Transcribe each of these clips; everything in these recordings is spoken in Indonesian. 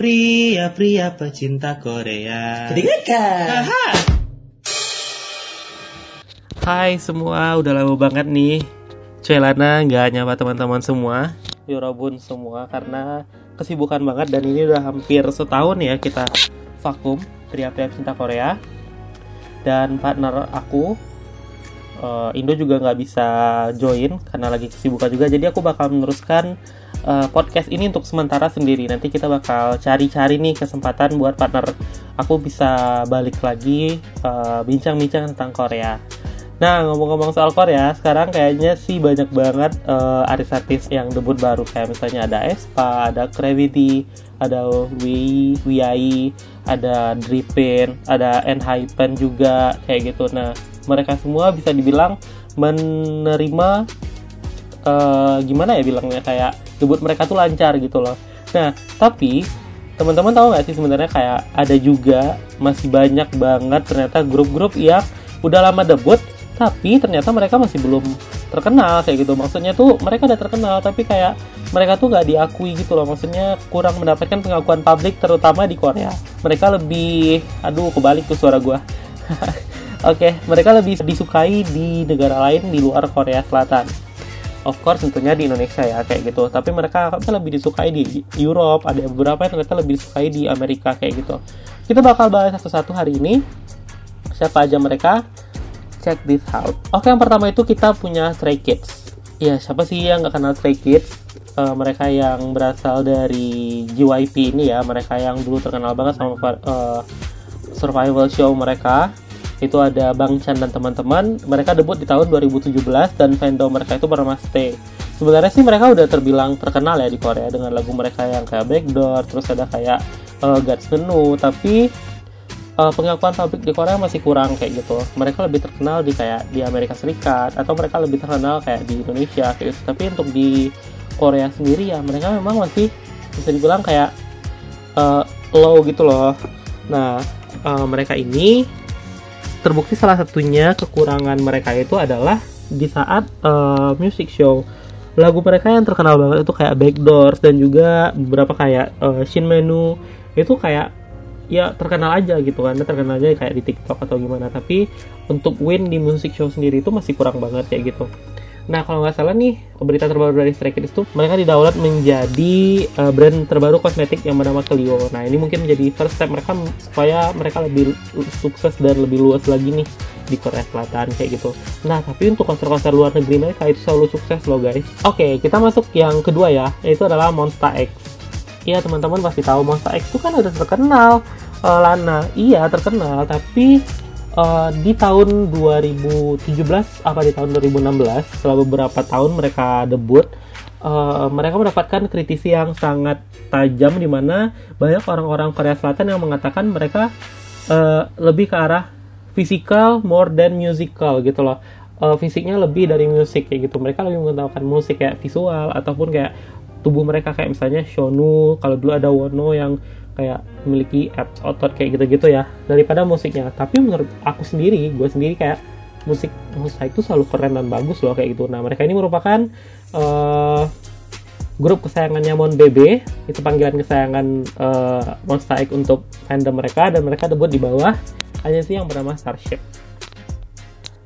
Pria-pria pecinta Korea. Kedengarkan. Hai semua, udah lama banget nih. Celana nggak nyapa teman-teman semua. Yorobun semua Karena kesibukan banget dan ini udah hampir setahun ya kita vakum Pria-pria pecinta Korea. Dan partner aku eh, Indo juga nggak bisa join karena lagi kesibukan juga. Jadi aku bakal meneruskan eh, podcast ini untuk sementara sendiri. Nanti kita bakal cari-cari nih kesempatan buat partner aku bisa balik lagi eh, bincang-bincang tentang Korea. Nah ngomong-ngomong soal Korea, sekarang kayaknya sih banyak banget eh, artis-artis yang debut baru. Kayak misalnya ada Espa, ada Gravity, ada Wi, Wiai, ada Drippin, ada Enhypen juga kayak gitu. Nah mereka semua bisa dibilang menerima eh, gimana ya bilangnya? Kayak debut mereka tuh lancar gitu loh. Nah tapi teman-teman tahu nggak sih sebenarnya kayak ada juga masih banyak banget ternyata grup-grup yang udah lama debut tapi ternyata mereka masih belum terkenal kayak gitu. Maksudnya tuh mereka udah terkenal tapi kayak mereka tuh nggak diakui gitu loh. Maksudnya kurang mendapatkan pengakuan publik terutama di Korea. Mereka lebih aduh kebalik tuh suara gua. Oke, mereka lebih disukai di negara lain di luar Korea Selatan. Of course tentunya di Indonesia ya kayak gitu. Tapi mereka lebih disukai di Europe, ada beberapa yang ternyata lebih disukai di Amerika kayak gitu. Kita bakal bahas satu-satu hari ini. Siapa aja mereka? check this out. Oke, yang pertama itu kita punya Stray Kids. Ya, siapa sih yang nggak kenal Stray Kids? Eh, mereka yang berasal dari JYP ini ya, mereka yang dulu terkenal banget sama eh, survival show mereka. Itu ada Bang Chan dan teman-teman. Mereka debut di tahun 2017 dan fandom mereka itu bernama Stay. Sebenarnya sih mereka udah terbilang terkenal ya di Korea dengan lagu mereka yang kayak Backdoor, terus ada kayak uh, God's Menu, tapi uh, pengakuan publik di Korea masih kurang kayak gitu. Mereka lebih terkenal di kayak di Amerika Serikat atau mereka lebih terkenal kayak di Indonesia kayak gitu. Tapi untuk di Korea sendiri ya mereka memang masih bisa dibilang kayak uh, low gitu loh. Nah uh, mereka ini terbukti salah satunya kekurangan mereka itu adalah di saat uh, music show. Lagu mereka yang terkenal banget itu kayak Backdoors dan juga beberapa kayak uh, Shin Menu itu kayak ya terkenal aja gitu kan. Terkenal aja kayak di TikTok atau gimana. Tapi untuk win di music show sendiri itu masih kurang banget kayak gitu nah kalau nggak salah nih berita terbaru dari Stray Kids itu mereka didaulat menjadi uh, brand terbaru kosmetik yang bernama Clio nah ini mungkin menjadi first step mereka supaya mereka lebih sukses dan lebih luas lagi nih di Korea Selatan kayak gitu. Nah, tapi untuk konser-konser luar negeri mereka itu selalu sukses loh guys. Oke, kita masuk yang kedua ya, yaitu adalah Monster X. Iya teman-teman pasti tahu Monster X itu kan udah terkenal uh, Lana. Iya terkenal, tapi uh, di tahun 2017 apa di tahun 2016 setelah beberapa tahun mereka debut, uh, mereka mendapatkan kritisi yang sangat tajam di mana banyak orang-orang Korea Selatan yang mengatakan mereka uh, lebih ke arah physical more than musical gitu loh. Uh, fisiknya lebih dari musik kayak gitu. Mereka lebih mengutamakan musik kayak visual ataupun kayak tubuh mereka kayak misalnya Shonu kalau dulu ada Wono yang kayak memiliki abs otot kayak gitu-gitu ya daripada musiknya. Tapi menurut aku sendiri gue sendiri kayak musik musik itu selalu keren dan bagus loh kayak gitu. Nah mereka ini merupakan uh, grup kesayangannya Mon BB itu panggilan kesayangan uh, Monster X untuk fandom mereka dan mereka debut di bawah agensi yang bernama Starship.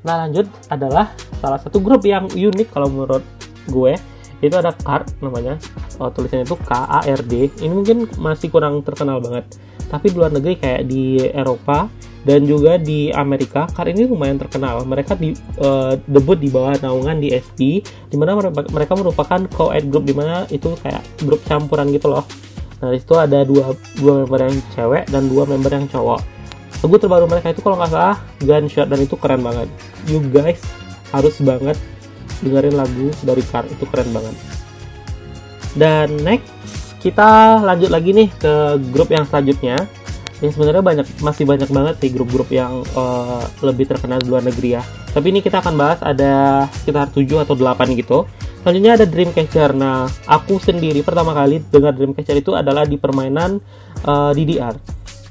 Nah lanjut adalah salah satu grup yang unik kalau menurut gue itu ada card namanya. Oh, tulisannya itu K A R D. Ini mungkin masih kurang terkenal banget. Tapi di luar negeri kayak di Eropa dan juga di Amerika card ini lumayan terkenal. Mereka di uh, debut di bawah naungan di SP di mana mereka merupakan co-ed group di mana itu kayak grup campuran gitu loh. Nah itu ada dua dua member yang cewek dan dua member yang cowok. Lagu terbaru mereka itu kalau nggak salah Gunshot dan itu keren banget. You guys harus banget dengerin lagu dari Car itu keren banget. Dan next kita lanjut lagi nih ke grup yang selanjutnya. Yang sebenarnya banyak masih banyak banget sih grup-grup yang uh, lebih terkenal di luar negeri ya. Tapi ini kita akan bahas ada sekitar 7 atau 8 gitu. Selanjutnya ada Dreamcatcher. Nah aku sendiri pertama kali dengar Dreamcatcher itu adalah di permainan uh, DDR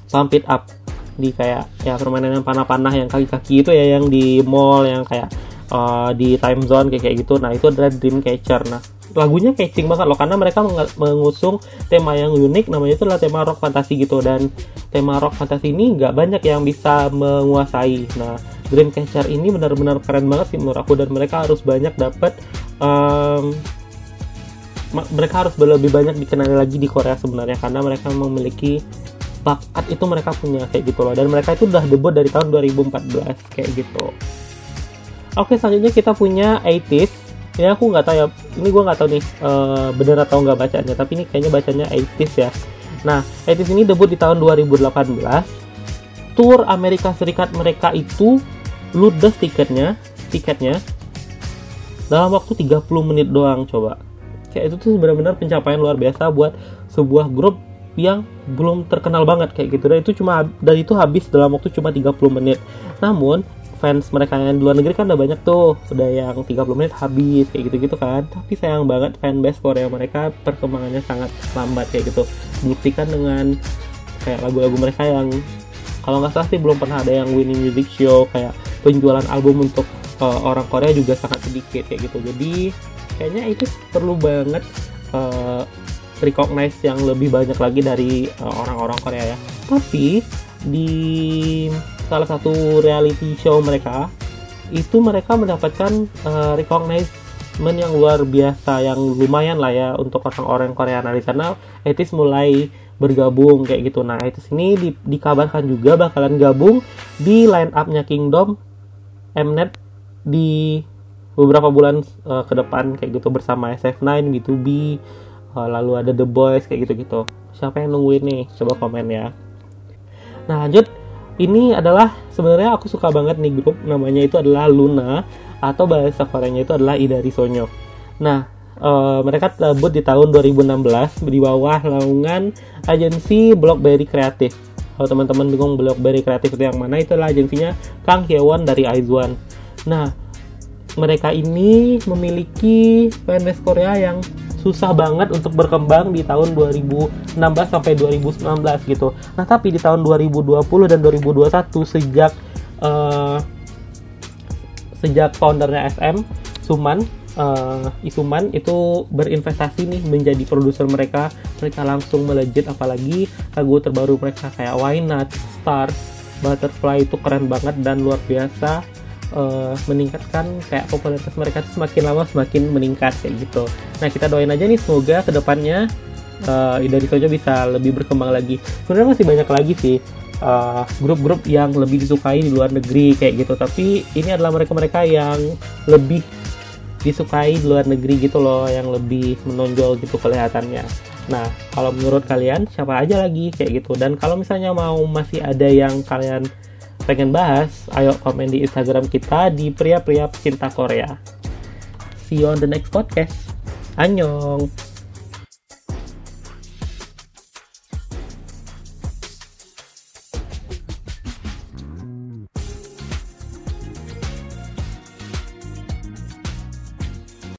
Pump It Up. Di kayak ya permainan yang panah-panah yang kaki-kaki itu ya yang di mall yang kayak uh, di time zone kayak kayak gitu. Nah itu adalah Dreamcatcher nah lagunya catching banget loh karena mereka mengusung tema yang unik namanya itu adalah tema rock fantasi gitu. Dan tema rock fantasi ini nggak banyak yang bisa menguasai. Nah Dreamcatcher ini benar-benar keren banget sih menurut aku dan mereka harus banyak dapat um, mereka harus lebih banyak dikenali lagi di Korea sebenarnya karena mereka memiliki bakat itu mereka punya kayak gitu loh. Dan mereka itu udah debut dari tahun 2014 kayak gitu oke selanjutnya kita punya 80s ya aku nggak tahu ya. Ini gue nggak tahu nih uh, bener atau nggak bacanya tapi ini kayaknya bacanya 80s ya. Nah 80s ini debut di tahun 2018 tour Amerika Serikat mereka itu ludes tiketnya tiketnya dalam waktu 30 menit doang coba. Kayak itu tuh benar-benar pencapaian luar biasa buat sebuah grup yang belum terkenal banget kayak gitu. Dan itu cuma dan itu habis dalam waktu cuma 30 menit. Namun fans mereka yang luar negeri kan udah banyak tuh. Udah yang 30 menit habis kayak gitu-gitu kan. Tapi sayang banget fanbase Korea mereka perkembangannya sangat lambat kayak gitu. Buktikan dengan kayak lagu-lagu mereka yang kalau nggak salah sih belum pernah ada yang winning music show kayak penjualan album untuk uh, orang Korea juga sangat sedikit kayak gitu. Jadi kayaknya itu perlu banget uh, recognize yang lebih banyak lagi dari eh, orang-orang uh, Korea ya. Tapi di salah satu reality show mereka itu mereka mendapatkan uh, recognition yang luar biasa yang lumayan lah ya untuk orang-orang Korea. Nah di sana Etis mulai bergabung kayak gitu. Nah Etis ini di, dikabarkan juga bakalan gabung di line upnya Kingdom Mnet di beberapa bulan uh, ke depan kayak gitu bersama SF9 B2B uh, lalu ada The Boys kayak gitu-gitu. Siapa yang nungguin nih? Coba komen ya. Nah lanjut ini adalah sebenarnya aku suka banget nih grup namanya itu adalah Luna atau bahasa Koreanya itu adalah Ida Risonyo nah uh, mereka debut di tahun 2016 di bawah naungan agensi Blockberry Kreatif kalau teman-teman bingung Blockberry Kreatif itu yang mana itu adalah agensinya Kang Hyewon dari Aizwan nah mereka ini memiliki fanbase Korea yang susah banget untuk berkembang di tahun 2016 sampai 2019 gitu. Nah, tapi di tahun 2020 dan 2021 sejak uh, sejak foundernya SM Suman uh, Isuman itu berinvestasi nih menjadi produser mereka mereka langsung melejit apalagi lagu terbaru mereka kayak Why Not Star Butterfly itu keren banget dan luar biasa uh, meningkatkan kayak popularitas mereka itu semakin lama semakin meningkat kayak gitu. Nah kita doain aja nih semoga ke depannya uh, dari Sojo bisa lebih berkembang lagi. Sebenarnya masih banyak lagi sih uh, grup-grup uh, yang lebih disukai di luar negeri kayak gitu. Tapi ini adalah mereka-mereka yang lebih disukai di luar negeri gitu loh, yang lebih menonjol gitu kelihatannya. Nah, kalau menurut kalian siapa aja lagi kayak gitu? Dan kalau misalnya mau masih ada yang kalian pengen bahas, ayo komen di Instagram kita di pria-pria pecinta Korea. See you on the next podcast. Annyeong!